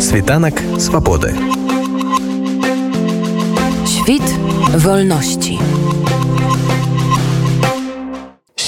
Світанак свабоды. Świt wolności.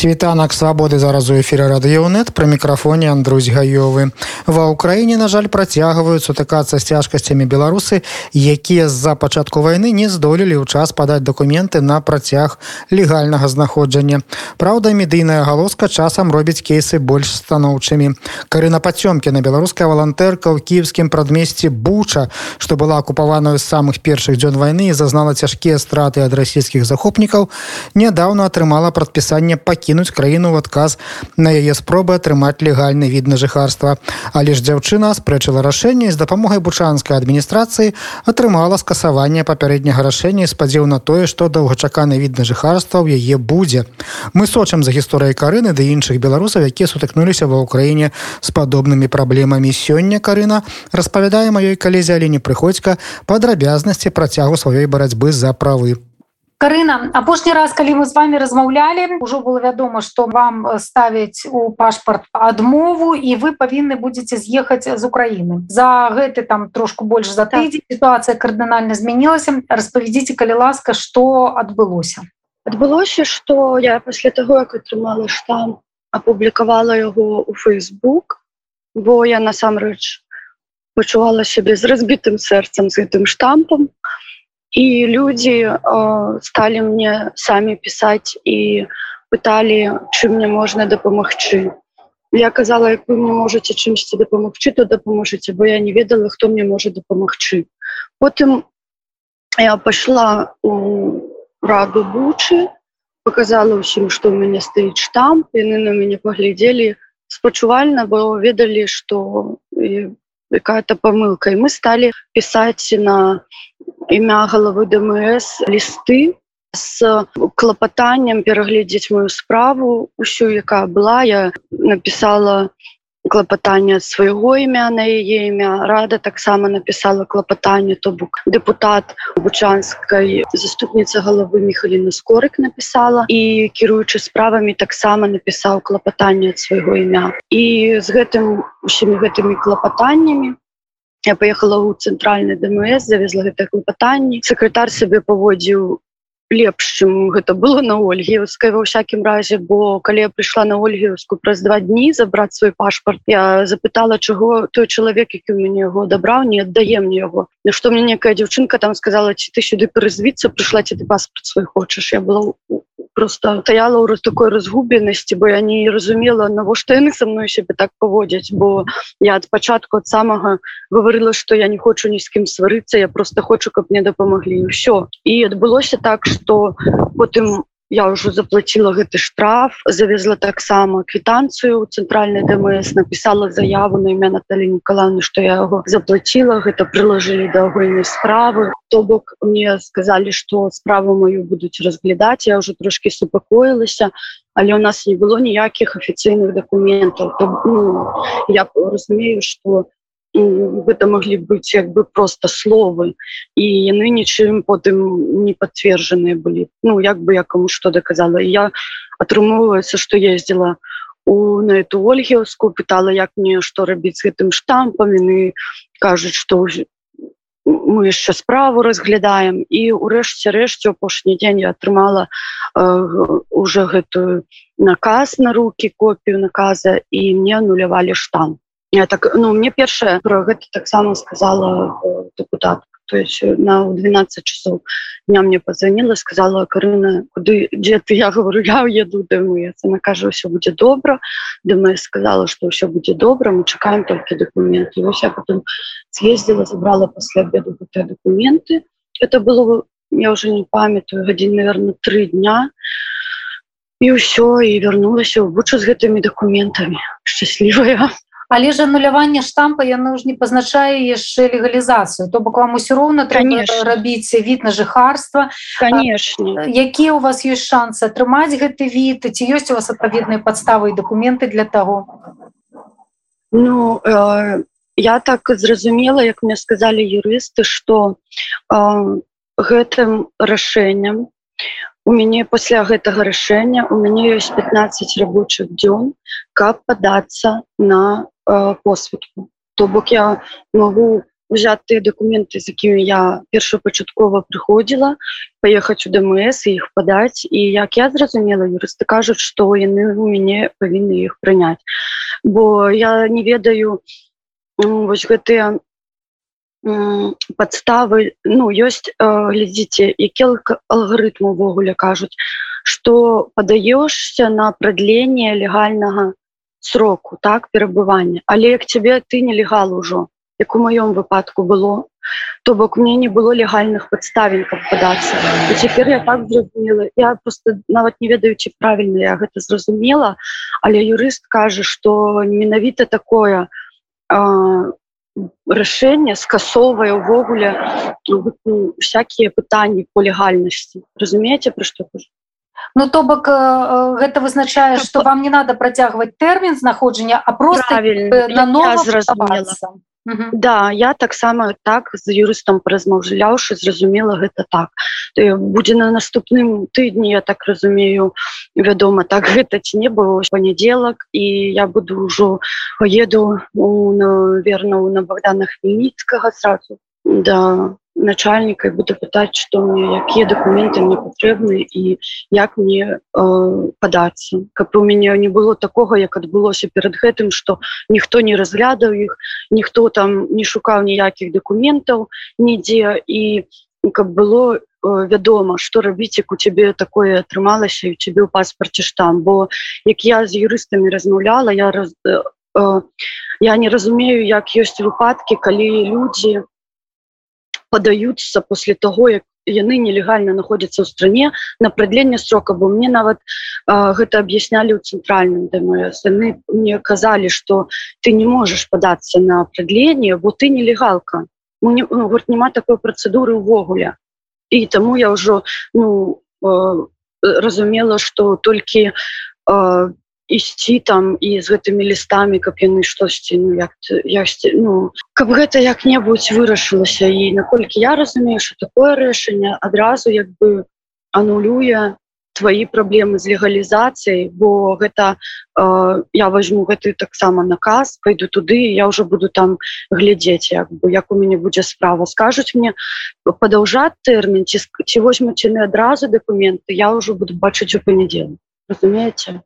світанак свабоды зараз у эфире радыёнет про мікрафоне Андрусь гаёвы ва ўкраіне на жаль працягваюць сутыкацца з цяжкасцямі беларусы якія з-за пачатку войны не здолелі ў час падаць документы на працяг легальнага знаходжання. Праўда медыйная галоска часам робіць кейсы больш станоўчымі. Карына пацёмкі на беларуская валантэрка ў кіевскім прадмесці буча што была акупаваную з самых першых дзён войны зазнала цяжкія страты ад расійскіх захопнікаў нядаўна атрымала прадпісанне пакінуць краіну в адказ на яе спробы атрымаць легальны від на жыхарства але ж дзяўчына спрэчыла рашэнне з дапамогай бучанскай адміністрацыі атрымала скасаванне папярэдняга рашэння спадзеў на тое што доўгачаканы від на жыхарства ў яе будзе. Мы сочым за гісторыяй карыны ды іншых беларусаў якія сутыкнуліся ва ўкраіне з падобнымі праблемамі. Сёння карына распавядае маёй калезе але не прыходзька падрабязнасці працягу сваёй барацьбы за правы Карына апошні раз калі мы з вами размаўлялі ужо было вядома што вам ставяць у пашпарт адмову і вы павінны будетеце з'ехаць з Украіны за гэты там трошку больш за тыдзень сітуацыя кардынальна змянілася распавядзіце калі ласка што адбылося адбылося што я пасля таго як атрымала штам апублікавала яго у Facebook бо я насамрэч пачувала сябе з разбітым сэрцам з гэтым штампам і людзі э, сталі мне самі пісаць і пыталі чым мне можна дапамагчы я казала як вы мне можете чымсьці дапамагчы то дапаможаце бо я не ведала хто мне можа дапамагчы потым я пайшла у раду бучы показала ўсім што ў мяне стаіць штамп яны на мяне паглядзелі спачувальна бо ведалі што какая-то памылка і мы сталі пісаць на імя галавы дмс лісты с клапатаннем перагледзець мою справу усю якая была я написала клапатанне свайго імя на яе імя. Рада таксама написала клапатанне то бок депутат бучанскай заступніца галавы михаліна скорык написала і кіруючы справамі таксама напісаў клапатанне ад свайго імя. І з гэтым усімі гэтымі клапатаннямі я поехала ў цэнтральны дмс завезла гэта клапатанні сакратар сабе паводзіў лепш чым гэта было на ольгіўскай ва ўсякім разе бо калі я прыйшла на ольгіўску праз два дні забраць свой пашпарт я запытала чаго той чалавек які у мяне яго дабраў не аддае мне яго на што мне некая дзяўчынка там сказала ці ты сюды перазвіцца прыйшла ці ты паспорт свой хочаш я была просто стаяла ў такой разгубленасці бо я не разумела навошта яны со мной себе так паводзяць бо я ад пачатку ад самага гаварыла что я не хочу ні з кім сварыцца я просто хочу каб мне дапамаглі ўсё і адбылося так что потым я ўжо заплатила гэты штраф завезла таксама квітанцыю цэнтральны дмс написала заяву на імя Наталі Николаевны что я яго заплатила гэта прыложили да агульнай справы. То бок мне сказали что справу мою будуць разглядаць я уже трошки супакоілася але у нас не было ніякіх афіцыйных документаў ну, я разумею что гэта маглі быць як бы просто словы. І яны нічым потым не подтвержаныя былі ну як бы я кому что доказала. Я атрымоўваецца что ездила у на эту ольгеўску пытала як мне что рабіць з гэтым штампам яны кажуць что мы яшчэ справу разглядаем. І урэшце рэшце апошні дзень я атрымала э, уже гэтую наказ на руки копію наказа і мне нулявалі штамп я так ну мне першае про гэта таксама сказала э, депутат. То есть э, на 12 часов дня мне позвонила сказала карына куды дзе ты? Я говорю я еду мы она кажа все будет добра думаю сказала что все будет добра мы чакаем только документы вось я потом съездила забрала после обеду документы. Это было я уже не памятаю гадзін наверное три дня. І ўсё і вернулася в бучу з гэтымі документами. Счастливая але ж ануляванне штампа яно ж не пазначае яшчэ легалізацыю то бок вам усё роўна рабіць від на жыхарства. Конечно. Якія у вас ёсць шансы атрымаць гэты від ці ёсць у вас адпаведныя падставы і дакументы для таго? Ну э, я так зразумела як мне сказали юрысты что э, гэтым рашэннем у мяне пасля гэтага рашэння у мяне ёсць 15 рабочих дзён каб падацца на посведку то бок я могу взять тыя документы з якімі я першапачаткова прыходзіла паехаць у дмс і іх падаць і як я зразумела юрысты кажуць што яны у мяне павінны іх прыняць бо я не ведаю вось гэтыя подставы ну ёсць глядзіце які алгарытм увогуле кажуць что падаешься на продление легальнага сроку так перабывання але як тебе ты нелегал ужо як у маём выпадку было то бок мне не было легальных подставін каб падацца. І цяпер я так зразумела я просто нават не ведаючы правільна я гэта зразумела але юрыст кажа что менавіта такое а, рашэнне скасовае ўвогуле всякие пытанні по легальнасці. Разумееце пра што кажу Ну то бок гэта вызначае что вам не надо працягваць тэрмін знаходжання а просто на ново зразумела. Да я таксама так з юрыстам паразмаўляўшы зразумела гэта так. То будзе на наступным тыдні я так разумею вядома так гэта ці не было панядзелак і я буду ўжо поеду верно на богдана хмельніцкага сразу да начальніка і буду пытаць што мне якія дакументы мне патрэбны і як мне э, падацца каб у мяне не было такога як адбылося перад гэтым што ніхто не разглядаў іх ніхто там не шукаў ніякіх дакументаў нідзе і каб было э, вядома што рабіць як у цябе такое атрымалася і цябе ў паспарце штам бо як я з юрыстамі размаўляла я раз э, э, я не разумею як ёсць выпадкі калі людзі подаются после того як яны нелегально находятся ў стране на продленне срока. Бо мне нават э, гэта объяснялі ў цэнтральным дмс яны мне казалі что ты не можешь податься на продленне бо ты нелегалка. Не, ну, вот няма такой процедуры увогуле і таму я ўжо ну э, разумела что толькі э, ісці там і з гэтымі лістамі каб яны штосьці ну як ёсць ну каб гэта як-небудзь вырашылася і наколькі я разумею что такое рашэнне адразу як бы анулюе твои праблемы з легалізацыяй бо гэта э, я возьму гэты таксама наказ пойду туды я уже буду там глядзець як бы як у мяне будзе справа. Скажуць мне падаўжаць тэрмін ці, ці возьмуць яны адразу документы я уже буду бачыць у панядзел разумееце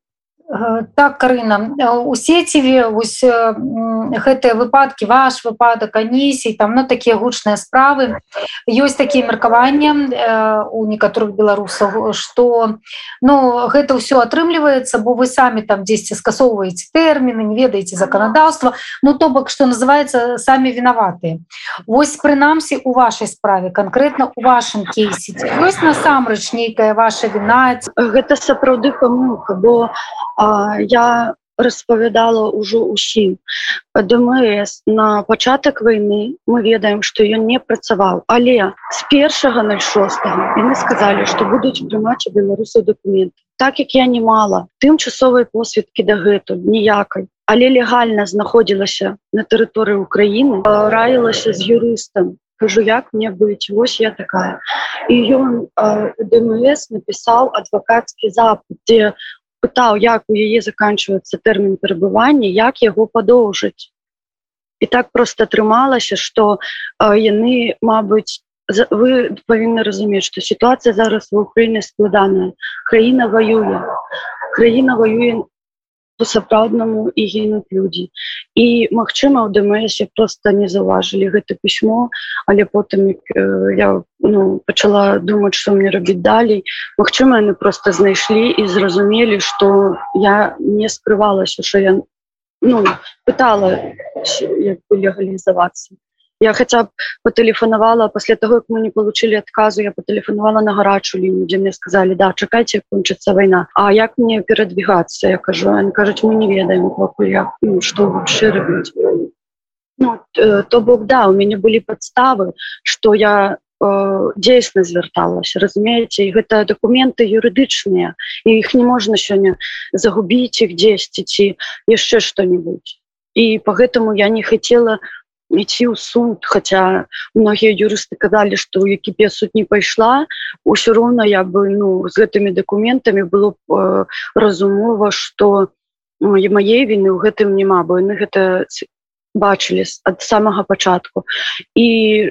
так карына у сеціве вось гэтыя выпадкі ваш выпадак анісій там ну такія гучныя справы. Ёсць такія меркаванні у некаторых беларусаў что ну гэта ўсё атрымліваецца бо вы самі там дзесьці скасоўваеце тэрміны не ведаеце заканадаўства ну то бок что называется самі вінаваты Вось прынамсі у вашай справе конкретно у вашым кейсе ёсць насамрэч нейкая ваша вінаць гэта сапраўды памылка бо а, я распавядала ўжо ўсім ДМС на пачатак войны мы ведаем што ён не працаваў але з першага 06 яны сказалі што будуць прымаць у беларусу документы так як я не мала тымчасовай посведкі дагэтуль ніякай але легальна знаходзілася на тэрыторыі Украіны раілася з юрыстам кажу як мне быць вось я такая і ён ДМС напісаў адвакацкі запад дзе пытаў як у яе заканчивается тэрмін перабывання як яго падоўжыць і так просто атрымалася что яны Мабыць вы павінны разумець что сітуацыя зараз в Украіне складаная краіна воюе краіна воюе по-сапраўднаму і гінуць людзі. І Мачыма у ДМС просто не заўважылі гэта пісьмо але потым э, я ну, пачала думаць што мне рабіць далей. Мачыма яны просто знайшлі і зразумелі што я не скрывалася що я ну, пытала легалізавацца я хотя б потэлефанавала пасля того як мы не получили адказу я потэлефанавала на гарачую лінію дзе мне сказали да чакайце кончыцца вайна А як мне перадвигацца я кажу они кажуць мы не ведаем пакуль я ну, что вообще рабіць ну, то бок да у мяне былі падставы что я дзейсна звярталася разумееце гэта документы юрыдычныя і іх не можна сёння загубіць іх дзесьці ці яшчэ что-нибудь і по гэтаму я не хотела ідці ў суд хотя многія юрысты казалі что у екіпе суд не пайшла ўсё роўна я бы ну з гэтымі документамі было б э, разумова что ну, мае віны ў гэтым няма бо яны гэта бачылі ад самага пачатку і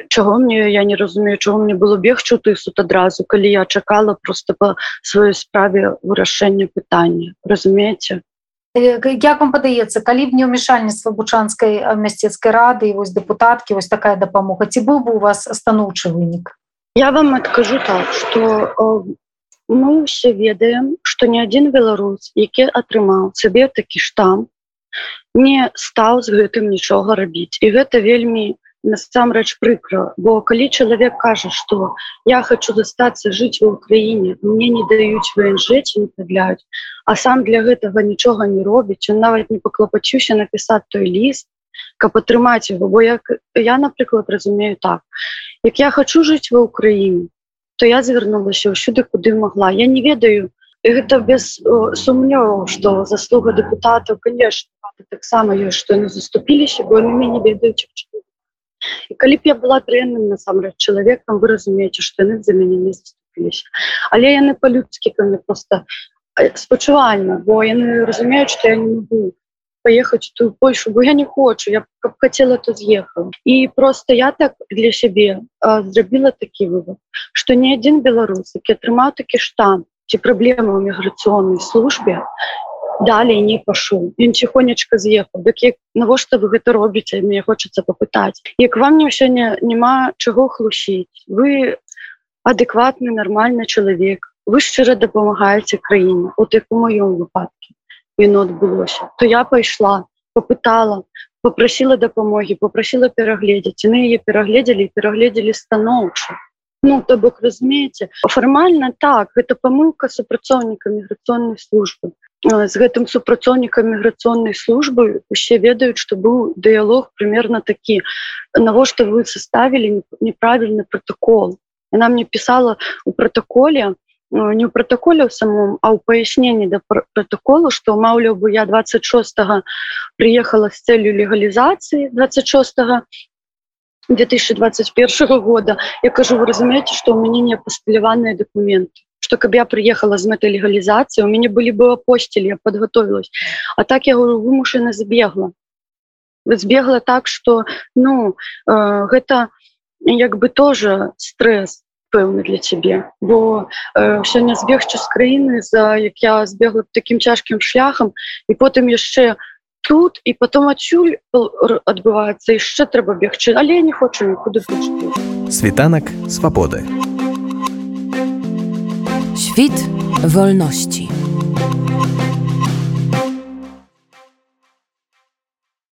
чаго мне я не разумею чаго мне было бегчу ты суд адразу калі я чакала просто по сваёй справе вырашэння пытання разумееце як вам падаецца калі б не ўмешальніцтва бучанскай мясцецкай рады і вось депутаткі вось такая дапамога ці быў бы у вас станоўчы вынік я вам адкажу так что мы ўсе ведаем што ні адзін беларус які атрымаў сабе такі штамп не стаў з гэтым нічога рабіць. І гэта вельмі насамрэч прыкра. Бо калі чалавек кажа что я хочу застацца жыць ва ўкраіне мне не даюць вНж не падляюць а сам для гэтага нічога не робіць он нават не паклапачуся напісаць той ліст каб атрымаць его бо як я напрыклад разумею так. Як я хочу жыць ва ўкраіне то я звярнулася ўсюды куды могла я не ведаю гэта без сумнёў что заслуга депутатаў конечно таксама ёсць што яны заступіліся бо мяне не ведаюць і калі б я была дрэнным насамрэч чалавекам вы разумееце што яны за мяне не заступіліся але яны па-людскі ко мне просто спачувальна бо яны разумеюць што я не могу поехать ту Польшу бо я не хочу я каб хотела тут з'ехаў і просто я так для сябе зрабіла такі вывод что ні адзін беларус які атрымаў такі штамп ці праблемы ў міграцыйнай службе далей не пашу ён ціхонечка з'ехаў дык як навошта вы гэта робіце мне хочацца попытаць як вам мне сёння няма чаго хлусіць вы адэкватны нармальны чалавек вы шчыра дапамагаеце краіне от як у маём выпадке віно адбылося то я пайшла попытала попросила дапамогі попросила перагледзець яны яе перагледзелі перагледзелі станоўча Ну, то бок разумееце фармальна так гэта памылка супрацоўніка міграцыйнай службы з гэтым супрацоўнікам міграцыйнай службы усе ведаюць што быў дыялог примерно такі. Навошта вы составілі неправільны протокол яна мне пісала у протоколе не ў протоколе самом а ў паясненні да протоколу што маўляў бы я 26 приехала з целью легалізацыі 26 2021 года. Я кажу вы разумееце што ў мяне не пасталяваныя документы что каб я приехала з мэтай легалізацыі у мяне былі бы апостель я подготовилась. А так я говорю вымушана збегла збегла так что ну э, гэта як бы тоже стресс пэўны для цябе. Бо э, сёння збегчу з краіны за як я збегла таким цяжкім шляхам і потым яшчэ тут і потом адчуль адбываецца яшчэ трэба бегчы. Але я не хочу нікуды світанак свабоды Świt wolności.